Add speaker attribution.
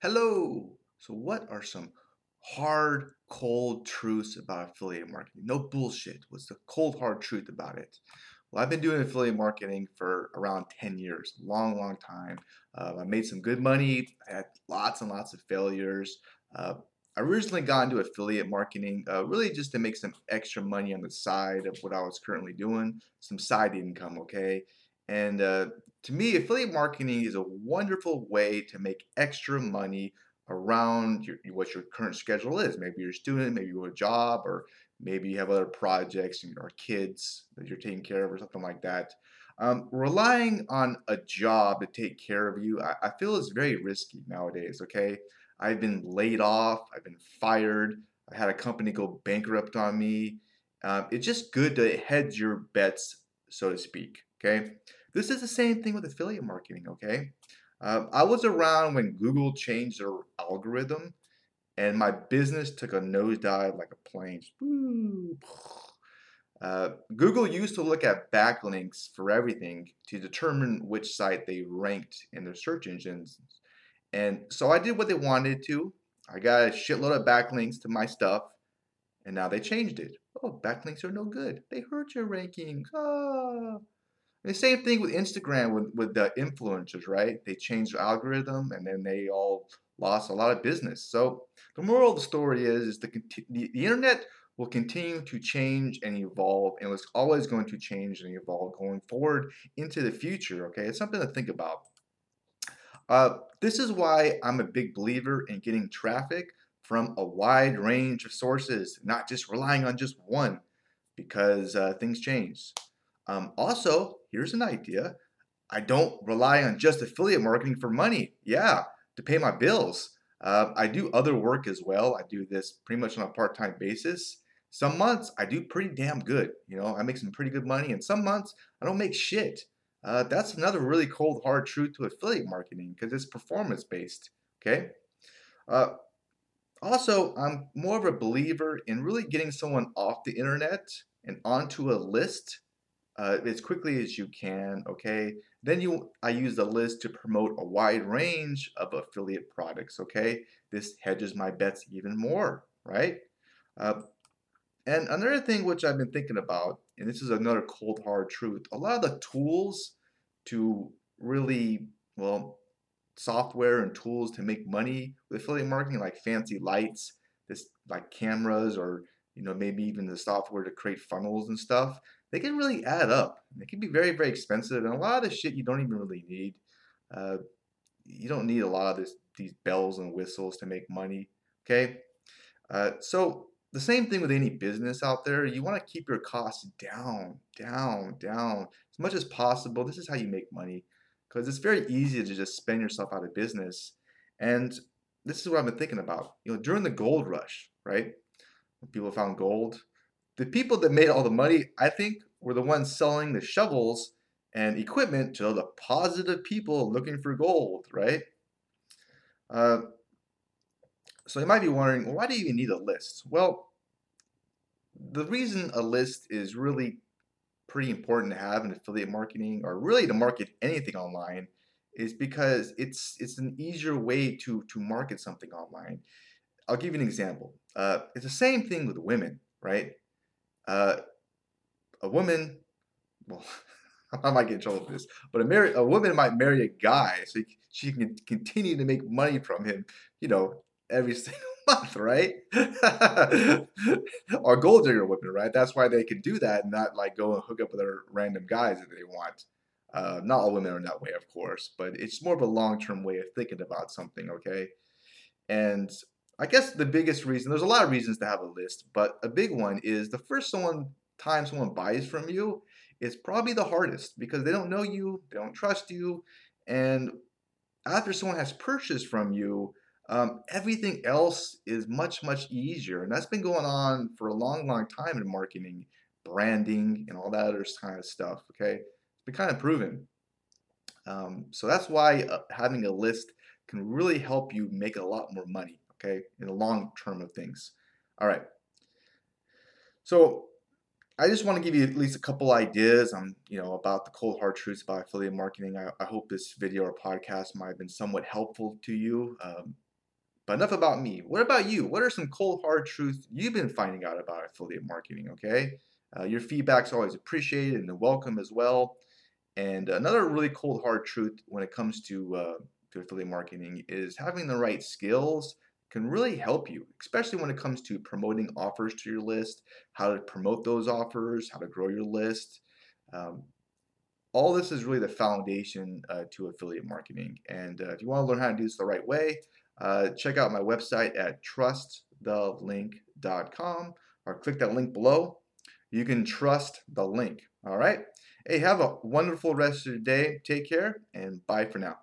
Speaker 1: Hello. So, what are some hard, cold truths about affiliate marketing? No bullshit. What's the cold, hard truth about it? Well, I've been doing affiliate marketing for around 10 years, long, long time. Uh, I made some good money, I had lots and lots of failures. Uh, I originally got into affiliate marketing uh, really just to make some extra money on the side of what I was currently doing, some side income, okay? And uh, to me, affiliate marketing is a wonderful way to make extra money around your, what your current schedule is. Maybe you're a student, maybe you have a job, or maybe you have other projects or kids that you're taking care of, or something like that. Um, relying on a job to take care of you, I, I feel is very risky nowadays. Okay, I've been laid off, I've been fired, I had a company go bankrupt on me. Um, it's just good to hedge your bets, so to speak. Okay, this is the same thing with affiliate marketing. Okay, uh, I was around when Google changed their algorithm, and my business took a nosedive like a plane. Uh, Google used to look at backlinks for everything to determine which site they ranked in their search engines. And so I did what they wanted to. I got a shitload of backlinks to my stuff, and now they changed it. Oh, backlinks are no good. They hurt your rankings. Ah. The same thing with Instagram with, with the influencers, right? They changed the algorithm and then they all lost a lot of business. So the moral of the story is, is the, the, the internet will continue to change and evolve and it's always going to change and evolve going forward into the future, okay? It's something to think about. Uh, this is why I'm a big believer in getting traffic from a wide range of sources, not just relying on just one because uh, things change. Um, also, here's an idea. I don't rely on just affiliate marketing for money. Yeah, to pay my bills. Uh, I do other work as well. I do this pretty much on a part time basis. Some months I do pretty damn good. You know, I make some pretty good money, and some months I don't make shit. Uh, that's another really cold, hard truth to affiliate marketing because it's performance based. Okay. Uh, also, I'm more of a believer in really getting someone off the internet and onto a list uh, as quickly as you can. Okay. Then you, I use the list to promote a wide range of affiliate products. Okay. This hedges my bets even more, right? Uh, and another thing which I've been thinking about, and this is another cold hard truth, a lot of the tools to really, well, software and tools to make money with affiliate marketing, like fancy lights, this like cameras, or you know maybe even the software to create funnels and stuff they can really add up. They can be very, very expensive, and a lot of shit you don't even really need. Uh, you don't need a lot of this, these bells and whistles to make money. Okay, uh, so the same thing with any business out there. You want to keep your costs down, down, down as much as possible. This is how you make money because it's very easy to just spend yourself out of business. And this is what I've been thinking about. You know, during the gold rush, right? People found gold, the people that made all the money, I think, were the ones selling the shovels and equipment to the positive people looking for gold, right? Uh, so you might be wondering, why do you even need a list? Well, the reason a list is really pretty important to have in affiliate marketing, or really to market anything online, is because it's it's an easier way to to market something online. I'll give you an example. Uh, it's the same thing with women, right? Uh, a woman, well, I might get in trouble this, but a, marry, a woman might marry a guy so she can continue to make money from him, you know, every single month, right? or gold digger women, right? That's why they can do that and not like go and hook up with other random guys if they want. Uh, not all women are in that way, of course, but it's more of a long term way of thinking about something, okay? And I guess the biggest reason, there's a lot of reasons to have a list, but a big one is the first someone time someone buys from you is probably the hardest because they don't know you, they don't trust you, and after someone has purchased from you, um, everything else is much much easier, and that's been going on for a long, long time in marketing, branding, and all that other kind of stuff. Okay, it's been kind of proven. Um, so that's why uh, having a list can really help you make a lot more money. Okay, in the long term of things. All right. So I just want to give you at least a couple ideas on, you know, about the cold hard truths about affiliate marketing. I, I hope this video or podcast might have been somewhat helpful to you. Um, But enough about me. What about you? What are some cold hard truths you've been finding out about affiliate marketing? Okay, uh, your feedback's always appreciated and welcome as well. And another really cold hard truth when it comes to uh, to affiliate marketing is having the right skills can really help you, especially when it comes to promoting offers to your list, how to promote those offers, how to grow your list. Um, all this is really the foundation uh, to affiliate marketing. And uh, if you want to learn how to do this the right way, uh, check out my website at trustthelink.com or click that link below. You can trust the link. All right. Hey, have a wonderful rest of your day. Take care and bye for now.